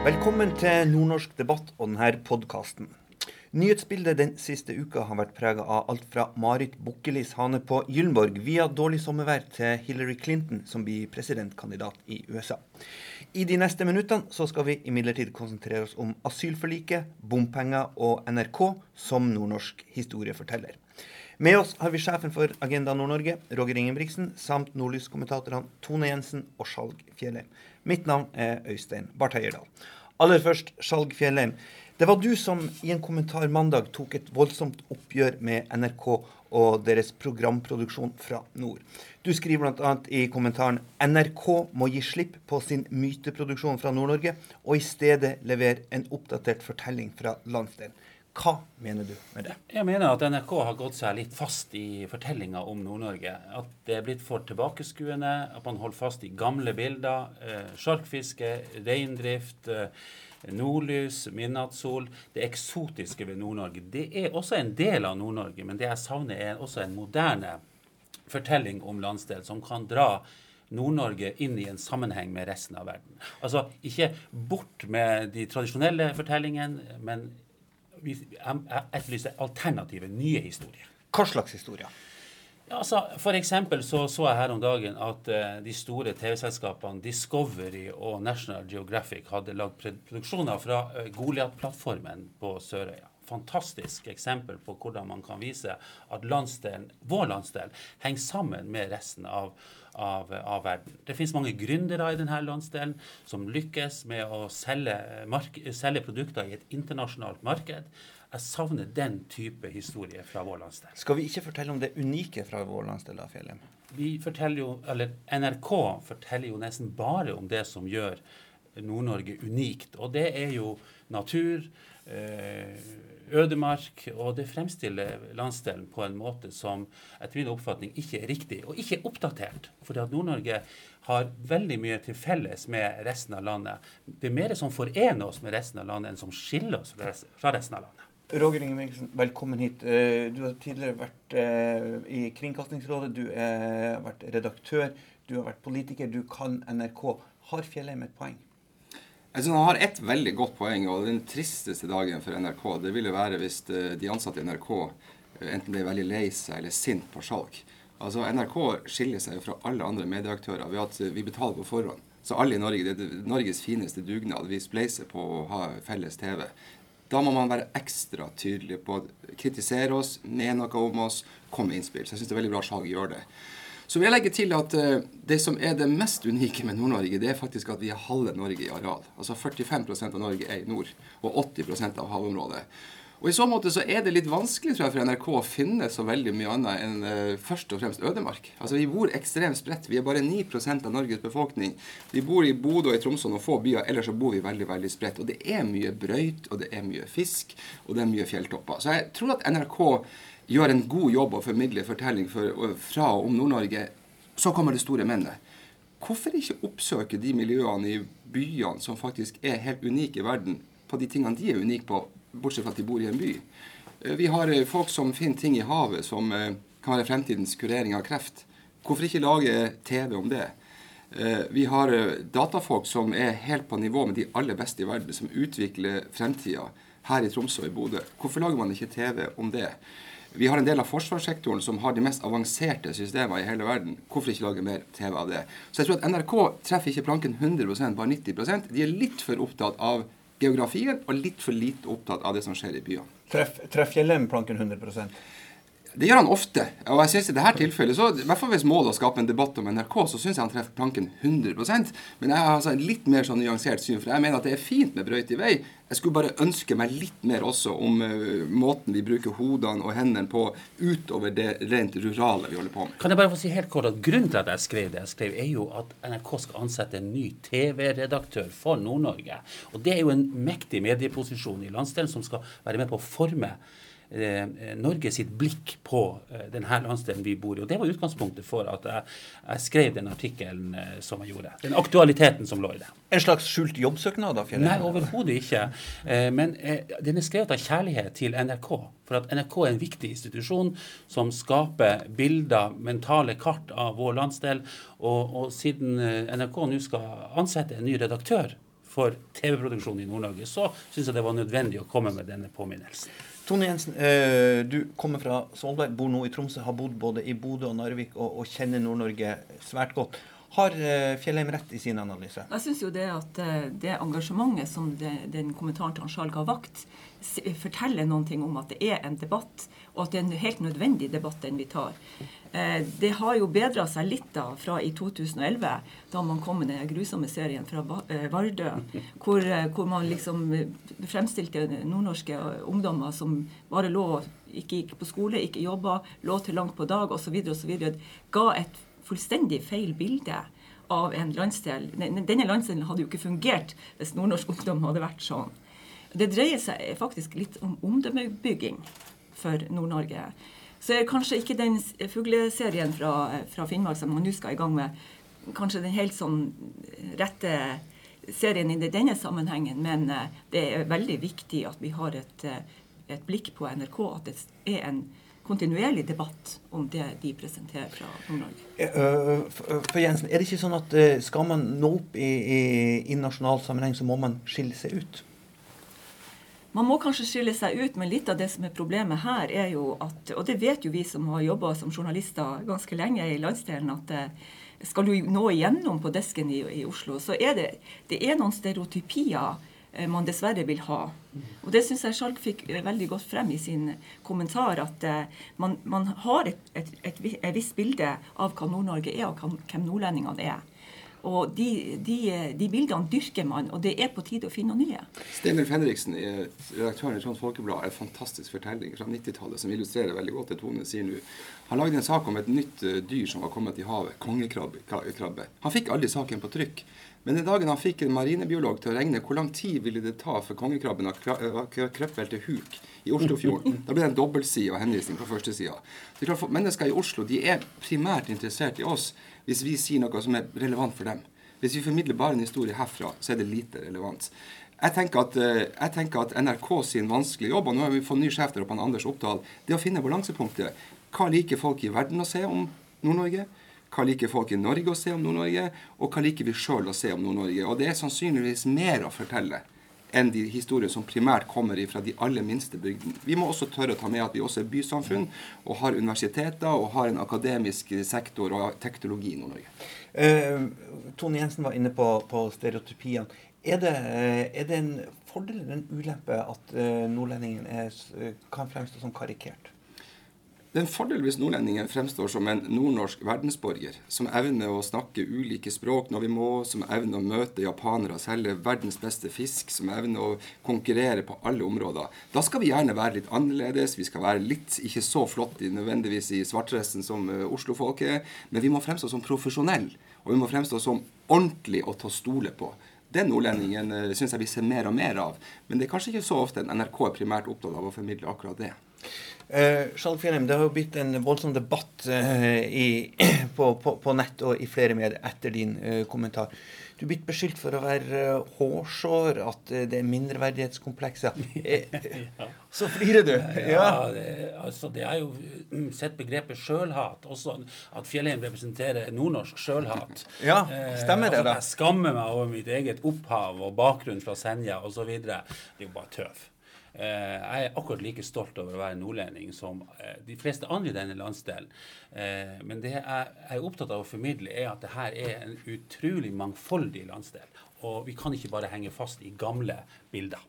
Velkommen til Nordnorsk debatt og denne podkasten. Nyhetsbildet den siste uka har vært prega av alt fra Marit Bukkelis hane på Gyllenborg via dårlig sommervær til Hillary Clinton som blir presidentkandidat i USA. I de neste minuttene så skal vi imidlertid konsentrere oss om asylforliket, bompenger og NRK som nordnorsk historieforteller. Med oss har vi sjefen for Agenda Nord-Norge, Roger Ingebrigtsen, samt nordlyskommentatorene Tone Jensen og Skjalg Fjellheim. Mitt navn er Øystein Barth Heierdal. Aller først, Skjalg Fjellheim. Det var du som i en kommentar mandag tok et voldsomt oppgjør med NRK og deres programproduksjon fra nord. Du skriver bl.a. i kommentaren NRK må gi slipp på sin myteproduksjon fra Nord-Norge, og i stedet levere en oppdatert fortelling fra landsdelen. Hva mener du med det? Jeg mener at NRK har gått seg litt fast i fortellinga om Nord-Norge. At det er blitt for tilbakeskuende, at man holder fast i gamle bilder. Eh, sjarkfiske, reindrift, eh, nordlys, midnattssol. Det eksotiske ved Nord-Norge. Det er også en del av Nord-Norge, men det jeg savner, er også en moderne fortelling om landsdel som kan dra Nord-Norge inn i en sammenheng med resten av verden. Altså ikke bort med de tradisjonelle fortellingene, men vi etterlyser alternative, nye historier. Hva slags historier? Ja, altså, for eksempel så, så jeg her om dagen at uh, de store TV-selskapene Discovery og National Geographic hadde lagd produksjoner fra uh, Goliat-plattformen på Sørøya. Fantastisk eksempel på hvordan man kan vise at landsdelen, vår landsdel henger sammen med resten av, av, av verden. Det finnes mange gründere i denne landsdelen som lykkes med å selge, selge produkter i et internasjonalt marked. Jeg savner den type historie fra vår landsdel. Skal vi ikke fortelle om det unike fra vår landsdel, da, Fjellheim? Vi forteller jo, eller NRK forteller jo nesten bare om det som gjør Nord-Norge unikt. Og det er jo natur, ødemark, og det fremstiller landsdelen på en måte som etter min oppfatning ikke er riktig, og ikke er oppdatert. Fordi at Nord-Norge har veldig mye til felles med resten av landet. Det er mer som forener oss med resten av landet, enn som skiller oss fra resten av landet. Roger Ingebrigtsen, velkommen hit. Eh, du har tidligere vært eh, i Kringkastingsrådet, du har vært redaktør, du har vært politiker, du kan NRK. Har Fjellheim et poeng? Jeg synes Han har ett veldig godt poeng, og den tristeste dagen for NRK det ville være hvis eh, de ansatte i NRK eh, enten ble veldig lei seg eller sint på salg. Altså NRK skiller seg jo fra alle andre medieaktører ved at vi betaler på forhånd. Så alle i Norge, det er Norges fineste dugnad. Vi spleiser på å ha felles TV. Da må man være ekstra tydelig på å kritisere oss, mene noe om oss, komme med innspill. Så jeg syns det er veldig bra Skjalg gjør det. Så vil jeg legge til at uh, det som er det mest unike med Nord-Norge, det er faktisk at vi er halve Norge i areal. Altså 45% av Norge er i nord, og 80% av havområdet. Og I så måte så er det litt vanskelig tror jeg, for NRK å finne så veldig mye annet enn uh, først og fremst ødemark. Altså Vi bor ekstremt spredt. Vi er bare 9% av Norges befolkning. Vi bor i Bodø og i Tromsø og få byer, ellers så bor vi veldig veldig spredt. Og det er mye brøyt, og det er mye fisk, og det er mye fjelltopper. Så jeg tror at NRK gjør en god jobb og formidler fortelling for, fra og om Nord-Norge. Så kommer det store mennet. Hvorfor ikke oppsøke de miljøene i byene som faktisk er helt unike i verden, på de tingene de er unike på, bortsett fra at de bor i en by? Eh, vi har eh, folk som finner ting i havet som eh, kan være fremtidens kurering av kreft. Hvorfor ikke lage TV om det? Vi har datafolk som er helt på nivå med de aller beste i verden, som utvikler fremtida her i Tromsø og i Bodø. Hvorfor lager man ikke TV om det? Vi har en del av forsvarssektoren som har de mest avanserte systemer i hele verden. Hvorfor ikke lage mer TV av det? Så jeg tror at NRK treffer ikke planken 100% bare 90% De er litt for opptatt av geografien og litt for lite opptatt av det som skjer i byene. Treff, treff Fjellheim planken 100 det gjør han ofte. Og jeg synes i dette tilfellet, så, i hvert fall hvis målet er å skape en debatt om NRK, så syns jeg han treffer planken 100% Men jeg har altså en litt mer sånn nyansert syn. For jeg mener at det er fint med brøyt i vei. Jeg skulle bare ønske meg litt mer også om uh, måten vi bruker hodene og hendene på utover det rent rurale vi holder på med. Kan jeg bare få si helt kort at Grunnen til at jeg skrev det, jeg skrev, er jo at NRK skal ansette en ny TV-redaktør for Nord-Norge. Og det er jo en mektig medieposisjon i landsdelen som skal være med på å forme Norge sitt blikk på eh, denne landsdelen vi bor i. Og Det var utgangspunktet for at jeg, jeg skrev den artikkelen eh, som jeg gjorde. Den aktualiteten som lå i det. En slags skjult jobbsøknad? da, Fjell? Nei, overhodet ikke. Men den er skrevet av kjærlighet til NRK. For at NRK er en viktig institusjon som skaper bilder, mentale kart av vår landsdel. Og, og siden NRK nå skal ansette en ny redaktør for TV-produksjon i Nord-Norge, så syns jeg det var nødvendig å komme med denne påminnelsen. Tone Jensen, eh, du kommer fra Svolvær, bor nå i Tromsø, har bodd både i Bodø og Narvik og, og kjenner Nord-Norge svært godt. Har eh, Fjellheim rett i sin analyse? Jeg syns jo det at eh, det engasjementet som det, den kommentaren til Skjalg har vakt, forteller noen ting om at det er en debatt, og at det er en helt nødvendig debatt den vi tar. Eh, det har jo bedra seg litt da fra i 2011, da man kom med den grusomme serien fra Vardø, hvor, hvor man liksom fremstilte nordnorske ungdommer som bare lå, ikke gikk på skole, ikke jobba, lå til langt på dag osv. osv. Ga et fullstendig feil bilde av en landsdel. Denne landsdelen hadde jo ikke fungert hvis nordnorsk ungdom hadde vært sånn. Det dreier seg faktisk litt om omdømmebygging for Nord-Norge. Så er kanskje ikke den fugleserien fra, fra Finnmark som man nå skal i gang med, kanskje den helt sånn rette serien i denne sammenhengen, men eh, det er veldig viktig at vi har et, eh, et blikk på NRK, at det er en kontinuerlig debatt om det de presenterer fra Nord-Norge. For Jensen, er det ikke sånn at skal man nå opp i, i, i nasjonal sammenheng, så må man skille seg ut? Man må kanskje skille seg ut, men litt av det som er problemet her, er jo at Og det vet jo vi som har jobba som journalister ganske lenge i landsdelen, at skal du nå igjennom på desken i, i Oslo, så er det, det er noen stereotypier Eh, man dessverre vil ha. Og Det syns jeg Skjalg fikk eh, veldig godt frem i sin kommentar, at eh, man, man har et, et, et, et, visst bilde av hva Nord-Norge er, og hvem nordlendingene er. Og de, de, de, bildene dyrker man, og det er på tide å finne nye. Steinar Fenriksen, redaktøren i Trond Folkeblad, er en fantastisk fortelling fra 90-tallet som illustrerer veldig godt det Tone sier nå. Han lagde en sak om et nytt dyr som var kommet i havet, kongekrabbe. Han fikk aldri saken på trykk. Men den dagen han fikk en marinebiolog til å regne hvor lang tid ville det ta for kongekrabben å krøpe til huk i Oslofjorden, da ble det en dobbeltside og henvisning på førstesida. Mennesker i Oslo de er primært interessert i oss hvis vi sier noe som er relevant for dem. Hvis vi formidler bare en historie herfra, så er det lite relevant. Jeg tenker, at, eh, jeg tenker at NRK sin vanskelige jobb, og nå har vi fått ny sjef der oppe, Anders Oppdal, det å finne balansepunktet. Hva liker folk i verden å se om Nord-Norge? Hva liker folk i Norge å se om Nord-Norge, og hva liker vi sjøl å se om Nord-Norge? Og det er sannsynligvis mer å fortelle enn de historier som primært kommer fra de aller minste bygdene. Vi må også tørre å ta med at vi også er bysamfunn, og har universiteter og har en akademisk sektor og teknologi i Nord-Norge. Uh, Tone Jensen var inne på, på stereotypiene. Er det, eh, er det, en fordel eller en ulempe at uh, nordlendingen er, kan fremstå som karikert? Det er en fordel hvis nordlendingen fremstår som en nordnorsk verdensborger, som evner å snakke ulike språk når vi må, som evner å møte japanere og selge verdens beste fisk, som evner å konkurrere på alle områder. Da skal vi gjerne være litt annerledes, vi skal være litt ikke så flott nødvendigvis i svartdressen som uh, Oslo-folk er, men vi må fremstå som profesjonelle, og vi må fremstå som ordentlig å stole på. Den nordlendingen uh, syns jeg vi ser mer og mer av, men det er kanskje ikke så ofte NRK er primært opptatt av å formidle akkurat det. Uh, Fjellheim, det har jo blitt en voldsom debatt uh, i, på, på, på, nett og i flere medier etter din uh, kommentar. Du er blitt beskyldt for å være uh, hårsår, at det er mindreverdighetskomplekser. ja. Så flirer du. Ja, ja det, altså, det er jo mm, sett begrepet sjølhat. Også at Fjellheim representerer nordnorsk sjølhat. Ja, stemmer det altså, da? Jeg skammer meg over mitt eget opphav og bakgrunn fra Senja osv. Det er jo bare tøv. Eh, jeg er akkurat like stolt over å være nordlending som eh, de fleste andre i denne landsdelen. Eh, men det jeg er opptatt av å formidle, er at dette er en utrolig mangfoldig landsdel. Og vi kan ikke bare henge fast i gamle bilder.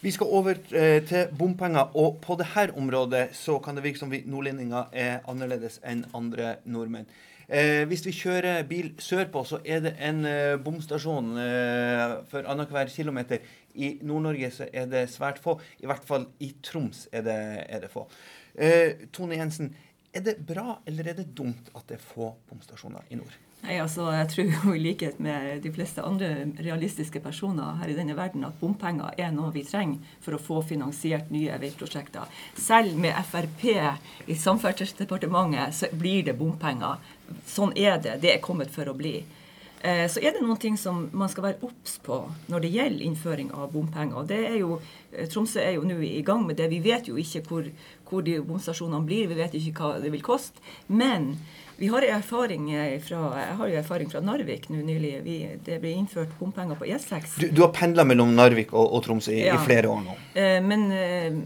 Vi skal over til bompenger, og på dette området så kan det virke som vi nordlendinger er annerledes enn andre nordmenn. Eh, hvis vi kjører bil sørpå, så er det en eh, bomstasjon eh, for annenhver kilometer. I Nord-Norge så er det svært få. I hvert fall i Troms er det, er det få. Eh, Tone Jensen, er det bra eller er det dumt at det er få bomstasjoner i nord? Nei, altså, Jeg tror jo i likhet med de fleste andre realistiske personer her i denne verden at bompenger er noe vi trenger for å få finansiert nye veiprosjekter. Selv med Frp i Samferdselsdepartementet så blir det bompenger. Sånn er det. Det er kommet for å bli. Eh, så er det noen ting som man skal være obs på når det gjelder innføring av bompenger. Og det er jo, eh, Tromsø er jo nå i gang med det. Vi vet jo ikke hvor, hvor de bomstasjonene blir, vi vet ikke hva det vil koste. Men vi har erfaring fra, jeg har jo erfaring fra Narvik nå nylig. Vi, det ble innført bompenger på E6. Du, du har pendla mellom Narvik og, og Tromsø i, ja. i, flere år nå? Eh, men eh,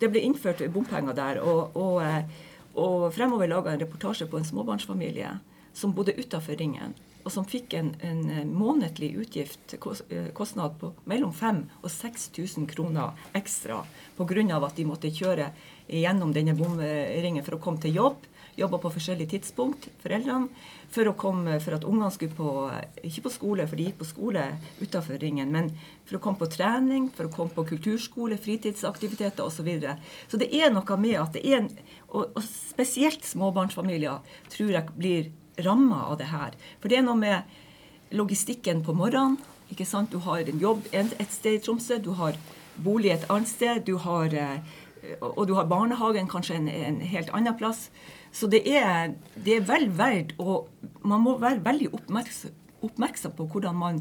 det ble innført bompenger der. Og, og, eh, og fremover laga en reportasje på en småbarnsfamilie som bodde utafor Ringen og som fikk en, en månedlig utgift, eh, kostnad på mellom 5000 og 6000 kroner ekstra pga. at de måtte kjøre gjennom denne bomringen for å komme til jobb. Jobba på forskjellige tidspunkt, foreldrene, for, komme, for at ungene skulle på Ikke på skole, for de gikk på skole utafor ringen, men for å komme på trening, for å komme på kulturskole, fritidsaktiviteter osv. Så, videre. så det er noe med at det er og, og spesielt småbarnsfamilier tror jeg blir ramma av det her. For det er noe med logistikken på morgenen. ikke sant? Du har en jobb et sted i Tromsø, du har bolig et annet sted, du har, eh, og du har barnehagen kanskje en, en helt annen plass. Så det er, det er vel verdt og Man må være veldig oppmerksom, oppmerksom på hvordan man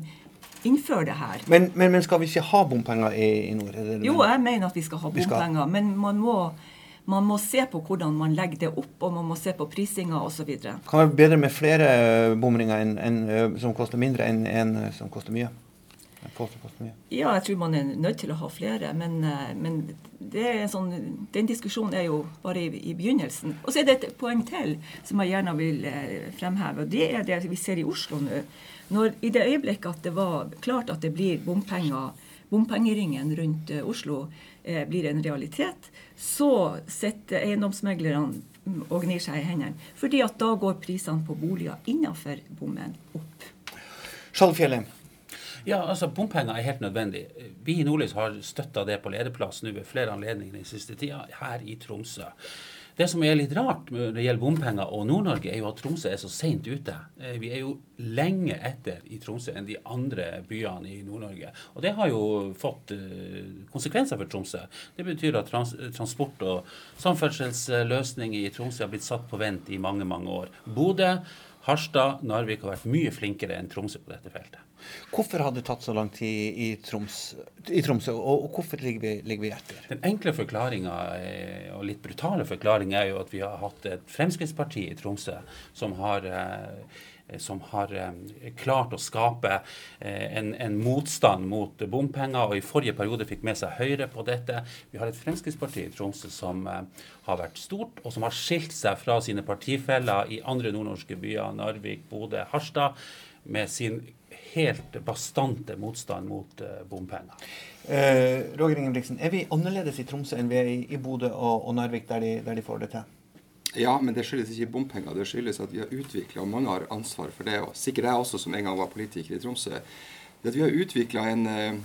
innfører det her. Men, men, men skal vi ikke ha bompenger i, i nord? jo, jeg mener at vi skal ha bompenger. Skal... Men man må man må se på hvordan man legger det opp, og man må se på prisinga osv. Kan være bedre med flere bomringer en, en, eh, som koster mindre, enn en eh, som koster mye? Ja, jeg tror man er nødt til å ha flere. Men, eh, men sånn, den diskusjonen er jo bare i, i, begynnelsen. Og så er det et poeng til som jeg gjerne vil fremheve. og Det er det vi ser i Oslo nå. Når, I det øyeblikket at det var klart at det blir bompenger, bompengeringen rundt Oslo, eh, blir en realitet, så sitter eiendomsmeglerne og gnir seg i hendene. Fordi at da går prisene på boliger innenfor bommen opp. Skjalfjellet. Ja, altså Bompenger er helt nødvendig. Vi i Nordlys har støtta det på lederplass nå ved flere anledninger den siste tida, her i Tromsø. Det som er litt rart når det gjelder bompenger og Nord-Norge, er jo at Tromsø er så seint ute. Eh, vi er jo lenge etter i Tromsø enn de andre byene i Nord-Norge. Og det har jo fått eh, konsekvenser for Tromsø. Det betyr at trans transport- og samferdselsløsninger i Tromsø har blitt satt på vent i mange, mange år. Bodø, Harstad, Narvik har vært mye flinkere enn Tromsø på dette feltet. Hvorfor har det tatt så lang tid i, Troms, i Tromsø, og, hvorfor ligger vi, ligger vi, etter? Den enkle forklaringa, og litt brutale forklaringa, er jo at vi har hatt et Fremskrittsparti i Tromsø som har eh, som har eh, klart å skape eh, en, en, motstand mot bompenger, og i forrige periode fikk med seg Høyre på dette. Vi har et Fremskrittsparti i Tromsø som har vært stort, og som har skilt seg fra sine partifeller i andre nordnorske byer, Narvik, Bodø, Harstad, med sin helt bastante motstand mot uh, bompenger. Eh, Roger Ingebrigtsen, er vi annerledes i Tromsø enn vi er i, i Bodø og, og Narvik, der de, der de, får det til? Ja, men det skyldes ikke bompenger. Det skyldes at vi har utvikla, og mange har ansvar for det, og sikkert jeg også, som en gang var politiker i Tromsø, det at vi har utvikla en, eh,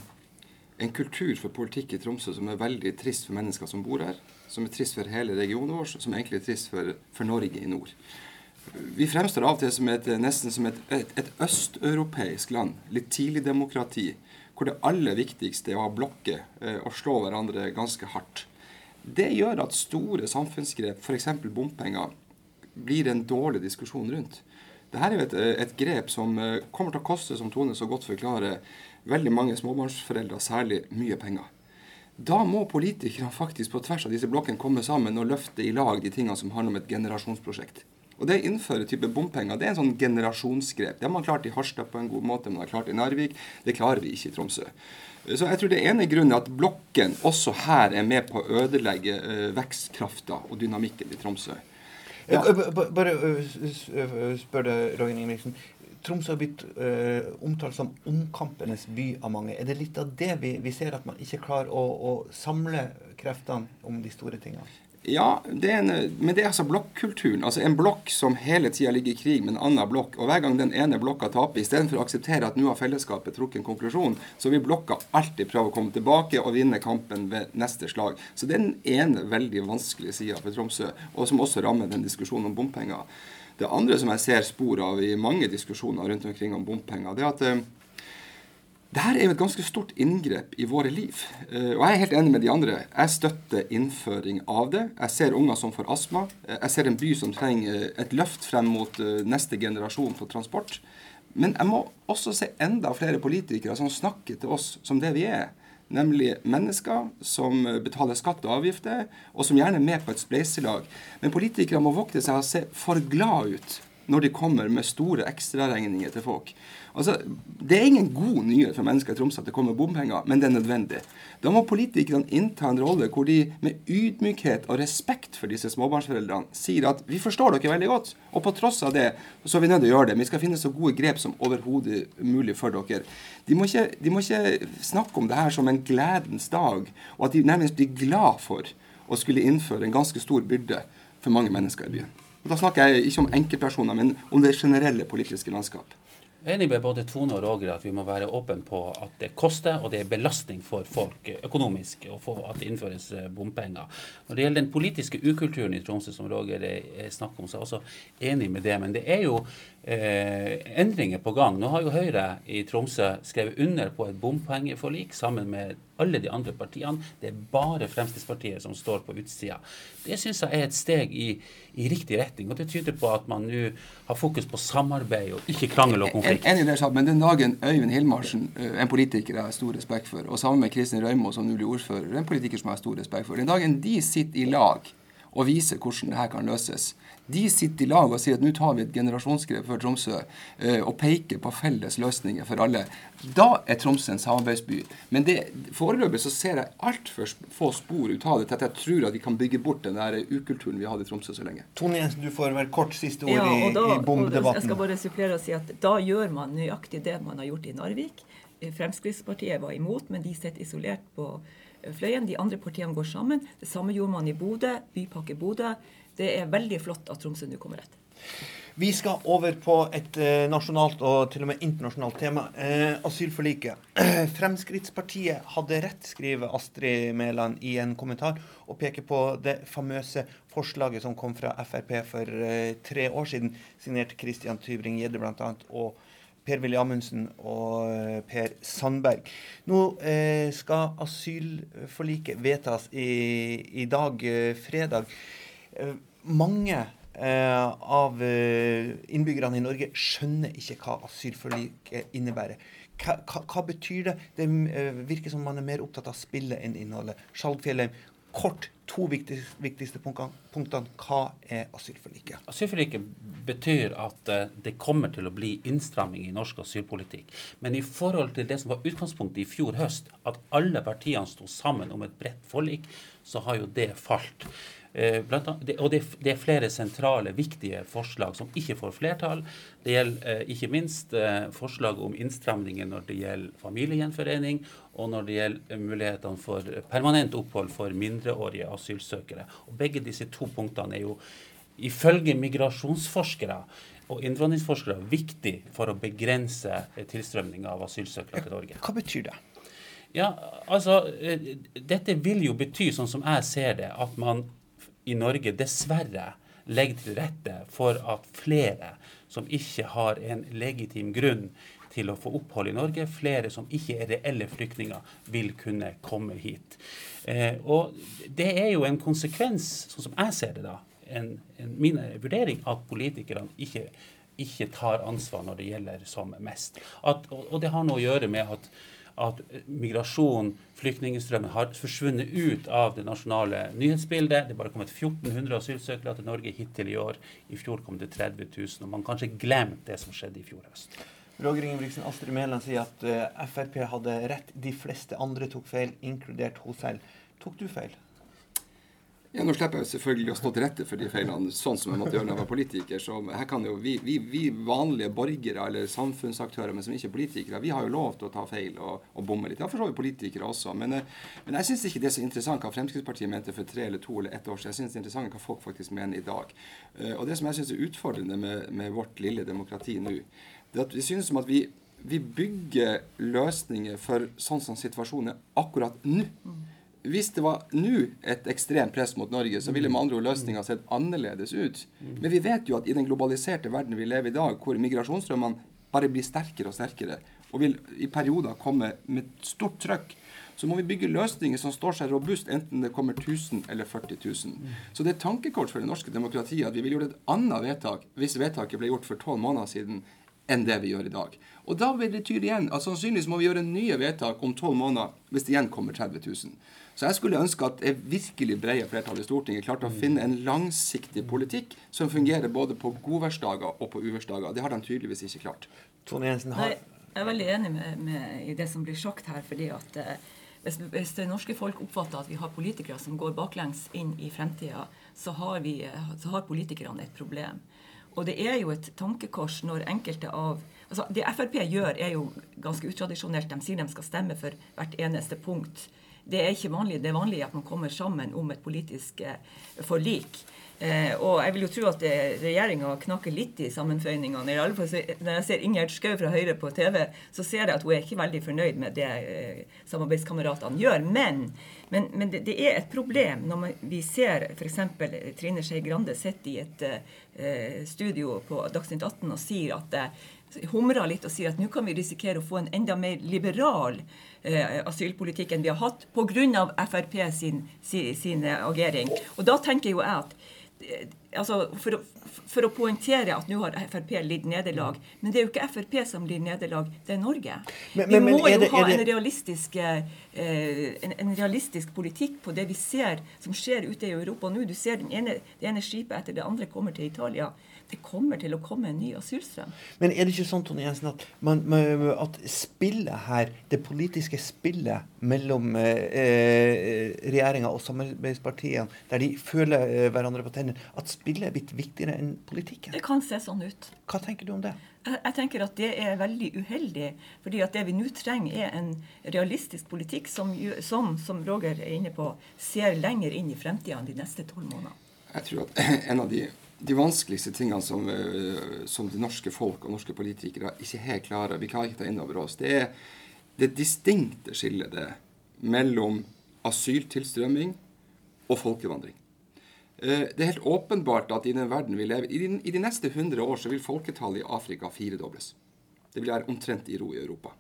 en kultur for politikk i Tromsø som er veldig trist for mennesker som bor her. Som er trist for hele regionen vår, som egentlig er trist for, for Norge i nord vi fremstår av og til som et, nesten som et, et, et østeuropeisk land. Litt tidlig demokrati. Hvor det aller viktigste er å ha blokker eh, og slå hverandre ganske hardt. Det gjør at store samfunnsgrep, f.eks. bompenger, blir en dårlig diskusjon rundt. Dette er jo et, et, grep som eh, kommer til å koste, som Tone så godt forklarer, veldig mange småbarnsforeldre særlig mye penger. Da må politikerne faktisk på tvers av disse blokkene komme sammen og løfte i lag de tingene som handler om et generasjonsprosjekt. Og det å innføre type bompenger det er en sånn generasjonsgrep. Det har man klart i Harstad på en god måte, man har klart i Narvik. Det klarer vi ikke i Tromsø. Så jeg tror det ene grunnen er at blokken også her er med på å ødelegge uh, vekstkrafta og dynamikken i Tromsø. Ja. Bare spør deg, Roger Ingebrigtsen. Tromsø har blitt uh, omtalt som omkampenes by av mange. Er det litt av det vi, vi ser, at man ikke klarer å, å samle kreftene om de store tingene? Ja, det en, men det er altså blokkulturen. Altså En blokk som hele tida ligger i krig med en annen blokk. Og hver gang den ene blokka taper, istedenfor å akseptere at nå har fellesskapet trukket en konklusjon, så vil blokka alltid prøve å komme tilbake og vinne kampen ved neste slag. Så det er den ene veldig vanskelige sida for Tromsø, og som også rammer den diskusjonen om bompenger. Det andre som jeg ser spor av i mange diskusjoner rundt omkring om bompenger, det er at eh, dette er jo et ganske stort inngrep i våre liv. Eh, og jeg er helt enig med de andre. Jeg støtter innføring av det. Jeg ser unger som får astma. Eh, jeg ser en by som trenger et løft frem mot eh, neste generasjon for transport. Men jeg må også se enda flere politikere som snakker til oss som det vi er. Nemlig mennesker som betaler skatt og avgifter, og som gjerne er med på et spleiselag. Men politikere må vokte seg å se for glad ut når de kommer med store ekstraregninger til folk. Altså, Det er ingen god nyhet for mennesker i Tromsø at det kommer bompenger, men det er nødvendig. Da må politikerne innta en rolle hvor de med ydmykhet og respekt for disse småbarnsforeldrene sier at vi forstår dere veldig godt, og på tross av det så er vi nødt til å gjøre det. Vi skal finne så gode grep som overhodet mulig for dere. De må, ikke, de må ikke snakke om det her som en gledens dag, og at de nærmest blir glad for å skulle innføre en ganske stor byrde for mange mennesker i byen. Og Da snakker jeg ikke om enkeltpersoner, men om det generelle politiske landskap. Jeg er enig med både Tone og Roger at vi må være åpne på at det koster, og det er belastning for folk økonomisk å få at det innføres eh, bompenger. Når det gjelder den politiske ukulturen i Tromsø, som Roger snakker om, så er jeg også enig med det. Men det er jo eh, endringer på gang. Nå har jo Høyre i Tromsø skrevet under på et bompengeforlik sammen med alle de andre partiene. Det er bare Fremskrittspartiet som står på utsida. Det syns jeg er et steg i, i, riktig retning. Og det tyder på at man nå har fokus på samarbeid og ikke krangel og konflikt. En, en, det, men den dagen Øyvind Hilmarsen, en politiker jeg har stor respekt for, og sammen med Kristin Røymo, som nå blir ordfører, en politiker som jeg har stor respekt for, den dagen de sitter i lag og vise hvordan dette kan løses, de sitter i lag og sier at nå tar vi et generasjonsgrep for Tromsø eh, og peker på felles løsninger for alle. Da er Tromsø en samarbeidsby. Men det, foreløpig så ser jeg altfor få spor ut av det til at jeg tror at vi kan bygge bort den der ukulturen vi hadde i Tromsø så lenge. Tone Jensen, du får vel kort siste ord ja, i, da, i bombedebatten. Jeg skal bare supplere og si at da gjør man nøyaktig det man har gjort i Narvik. Fremskrittspartiet var imot, men de sitter isolert på Fløyen. De andre partiene går sammen. Det samme gjorde man i Bodø. Bypakke Bodø. Det er veldig flott at Tromsø nå kommer etter. Vi skal over på et eh, nasjonalt og til og med internasjonalt tema. Eh, asylforliket. Fremskrittspartiet hadde rett, skriver Astrid Mæland i en kommentar, og peker på det famøse forslaget som kom fra Frp for eh, tre år siden, signert Christian Tybring-Gjedde bl.a. og Per-Willy Amundsen og eh, Per Sandberg. Nå eh, skal asylforliket vedtas i, i dag, eh, fredag. Mange av innbyggerne i Norge skjønner ikke hva asylforliket innebærer. Hva, hva, hva, betyr det? Det virker som man er mer opptatt av spillet enn innholdet. Skjalg Fjellheim, kort to viktigste, viktigste punktene. Hva er asylforliket? Asylforliket betyr at det kommer til å bli innstramming i norsk asylpolitikk. Men i forhold til det som var utgangspunktet i fjor høst, at alle partiene sto sammen om et bredt forlik, så har jo det falt. Eh, annet, og det, er flere sentrale, viktige forslag som ikke får flertall. Det gjelder eh, ikke minst eh, forslag om innstramninger når det gjelder familiegjenforening, og når det gjelder mulighetene for permanent opphold for mindreårige asylsøkere. Og Begge disse to punktene er jo ifølge migrasjonsforskere og innvandringsforskere viktig for å begrense tilstrømninga av asylsøkere til Norge. Hva betyr det? Ja, altså, Dette vil jo bety, sånn som jeg ser det, at man i Norge dessverre legger til rette for at flere som ikke har en legitim grunn til å få opphold i Norge, flere som ikke er reelle flyktninger, vil kunne komme hit. Eh, og det er jo en konsekvens, sånn som jeg ser det da, en, en, min vurdering, at politikerne ikke, ikke tar ansvar når det gjelder som mest. At, og, og det har noe å gjøre med at at migrasjon, flyktningstrømmen, har forsvunnet ut av det nasjonale nyhetsbildet. Det er bare kommet 1400 asylsøkere til Norge hittil i år. I fjor kom det 30 000. Og man kanskje glemt det som skjedde i fjor høst. Roger Ingebrigtsen, Astrid Mæland sier at eh, Frp hadde rett. De fleste andre tok feil, inkludert hun selv. Tok du feil? Ja, Nå slipper jeg selvfølgelig å stå til rette for de feilene, sånn som jeg måtte gjøre da jeg var politiker. Så her kan jo vi, vi, vi, vanlige borgere eller samfunnsaktører, men som ikke er politikere, vi har jo lov til å ta feil og, og bomme litt. Ja, for så vidt politikere også. Men, eh, men jeg syns ikke det er så interessant hva Fremskrittspartiet mente for tre eller to eller ett år siden. Jeg syns det er interessant hva folk faktisk mener i dag. Eh, og det som jeg syns er utfordrende med, med, vårt lille demokrati nå, det er at vi synes som at vi, vi bygger løsninger for sånn som situasjonen er akkurat nå hvis det var nå et ekstremt press mot Norge, så ville med andre ord løsninga sett annerledes ut. Men vi vet jo at i den globaliserte verden vi lever i dag, hvor migrasjonsstrømmene bare blir sterkere og sterkere, og vil i perioder komme med stort trøkk, så må vi bygge løsninger som står seg robust, enten det kommer 1000 eller 40 000. Så det er tankekort for det norske demokratiet at vi vil gjøre et annet vedtak hvis vedtaket ble gjort for tolv måneder siden, enn det vi gjør i dag. Og da vil det tyde igjen at sannsynligvis må vi gjøre nye vedtak om tolv måneder hvis det igjen kommer 30 000. Så jeg skulle ønske at det virkelig brede flertallet i Stortinget klarte å finne en langsiktig politikk som fungerer både på godværsdager og på uværsdager. Det har de tydeligvis ikke klart. Tone Jensen har... Nei, jeg er veldig enig med, med, i det som blir sagt her. fordi at eh, hvis, hvis, det norske folk oppfatter at vi har politikere som går baklengs inn i fremtida, så, så har politikerne et problem. Og det er jo et tankekors når enkelte av altså Det Frp gjør, er jo ganske utradisjonelt. De sier de skal stemme for hvert eneste punkt. Det er ikke vanlig. Det er vanlig at man kommer sammen om et politisk eh, forlik. Eh, og jeg vil jo tro at regjeringa knakker litt i sammenføyningene. I alle fall, når jeg ser Ingjerd Schou fra Høyre på TV, så ser jeg at hun er ikke veldig fornøyd med det eh, samarbeidskameratene gjør. Men, men, men det, det, er et problem når man, vi ser f.eks. Trine Skei Grande sitte i et eh, studio på Dagsnytt 18 og sier at eh, humrer litt og sier at nå kan vi risikere å få en enda mer liberal eh, asylpolitikk enn vi har hatt pga. Frp sin, sin, sin agering. Og da tenker jo jeg at altså, for, for å poengtere at nå har Frp lidd nederlag. Men det er jo ikke Frp som lider nederlag, det er Norge. Men, men, vi må jo det, ha en realistisk, eh, en, en, realistisk politikk på det vi ser som skjer ute i Europa nå. Du ser ene, det ene skipet etter det andre kommer til Italia det kommer til å komme en ny asylstrøm. Men er det ikke sånn Tone Jensen, at, man, at spillet her, det politiske spillet mellom eh, eh regjeringa og samarbeidspartiene, der de føler eh, hverandre på tennene, at spillet er blitt viktigere enn politikken? Det kan se sånn ut. Hva tenker du om det? Jeg, jeg tenker at det er veldig uheldig. fordi at det vi nå trenger, er en realistisk politikk som, som, som Roger er inne på, ser lenger inn i fremtida enn de neste tolv månedene. Jeg tror at en av de de vanskeligste tingene som, eh, som, det norske folk og norske politikere ikke helt klarer, vi klarer ikke ta inn over oss, det er det distinkte skillet det mellom asyltilstrømming og folkevandring. Eh, det er helt åpenbart at i den verden vi lever i, i de neste 100 år så vil folketallet i Afrika firedobles. Det vil være omtrent i ro i Europa.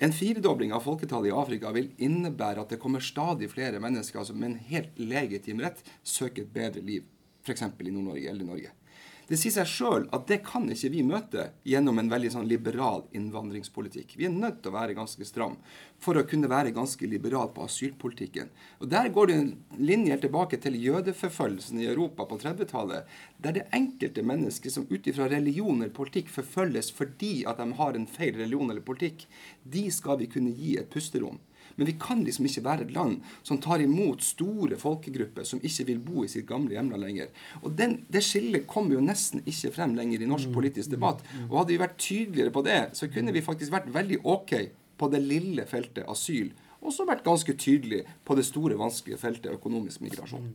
En firedobling av folketallet i Afrika vil innebære at det kommer stadig flere mennesker som med en helt legitim rett søker et bedre liv f.eks. i Nord-Norge eller Norge. Det sier seg sjøl at det kan ikke vi møte gjennom en veldig sånn liberal innvandringspolitikk. Vi er nødt til å være ganske stram for å kunne være ganske liberal på asylpolitikken. Og Der går det en linje tilbake til jødeforfølgelsen i Europa på 30-tallet, der det enkelte mennesker som ut ifra religion eller politikk forfølges fordi at de har en feil religion eller politikk, de skal vi kunne gi et pusterom. Men vi kan liksom ikke være et land som tar imot store folkegrupper som ikke vil bo i sitt gamle hjemland lenger. Og den, Det skillet kommer jo nesten ikke frem lenger i norsk mm. politisk debatt. Og hadde vi vært tydeligere på det, så kunne vi faktisk vært veldig OK på det lille feltet asyl. Og så vært ganske tydelig på det store, vanskelige feltet økonomisk migrasjon.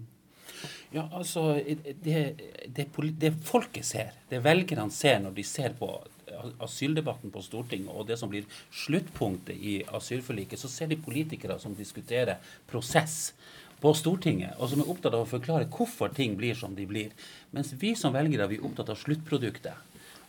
Ja, altså, det, det, det folket ser, det velgerne ser når de ser på asyldebatten på Stortinget og det som blir sluttpunktet i asylforliket, så ser de politikere som diskuterer prosess på Stortinget, og som er opptatt av å forklare hvorfor ting blir som de blir. Mens vi som velgere vi er opptatt av sluttproduktet.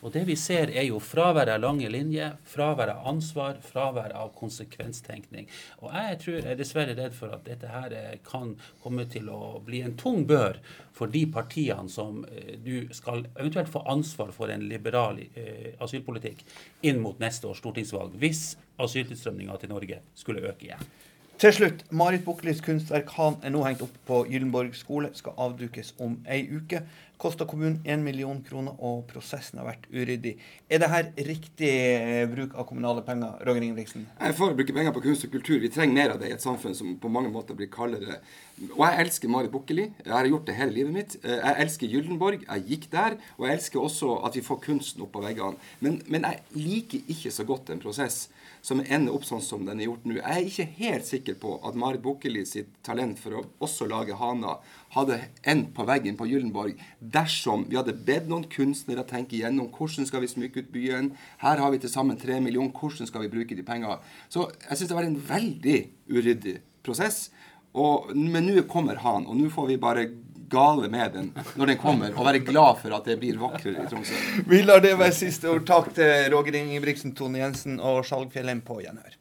Og det vi ser, er jo fravær av lange linjer, fravær av ansvar, fravær av konsekvenstenkning. Og jeg tror jeg er dessverre redd for at dette her eh, kan komme til å bli en tung bør for de partiene som eh, du skal eventuelt få ansvar for en liberal eh, asylpolitikk inn mot neste års stortingsvalg, hvis asyltilstrømninga til Norge skulle øke igjen. Til slutt, Marit Buklis kunstverk han er nå hengt opp på Gyllenborg skole. Skal avdukes om ei uke. Kosta kommunen 1 million kroner, og prosessen har vært uryddig. Er det her riktig eh, bruk av kommunale penger? Roger Ingebrigtsen? Jeg er for å bruke penger på kunst og kultur. Vi trenger mer av det i et samfunn som på mange måter blir kaldere. Og jeg elsker Marit Bukkeli. Jeg har gjort det hele livet mitt. Eh, jeg elsker Gyldenborg. Jeg gikk der. Og jeg elsker også at vi får kunsten opp på veggene. Men, men jeg liker ikke så godt en prosess som ender opp sånn som den er gjort nå. Jeg er ikke helt sikker på at Marit Bukkeli sitt talent for å også lage Hana hadde endt på veggen på Gyllenborg dersom vi hadde bedt noen kunstnere tenke igjennom hvordan skal vi smykke ut byen. Her har vi til sammen tre millioner. Hvordan skal vi bruke de pengene? Så jeg syns det var en veldig uryddig prosess. Og, men nå kommer han, og nå får vi bare gale med den når den kommer, og være glad for at det blir vakrere i Tromsø. Vi lar det være siste ord. Takk til Roger Ingebrigtsen, Tone Jensen og Skjalgfjellheim på gjenhør.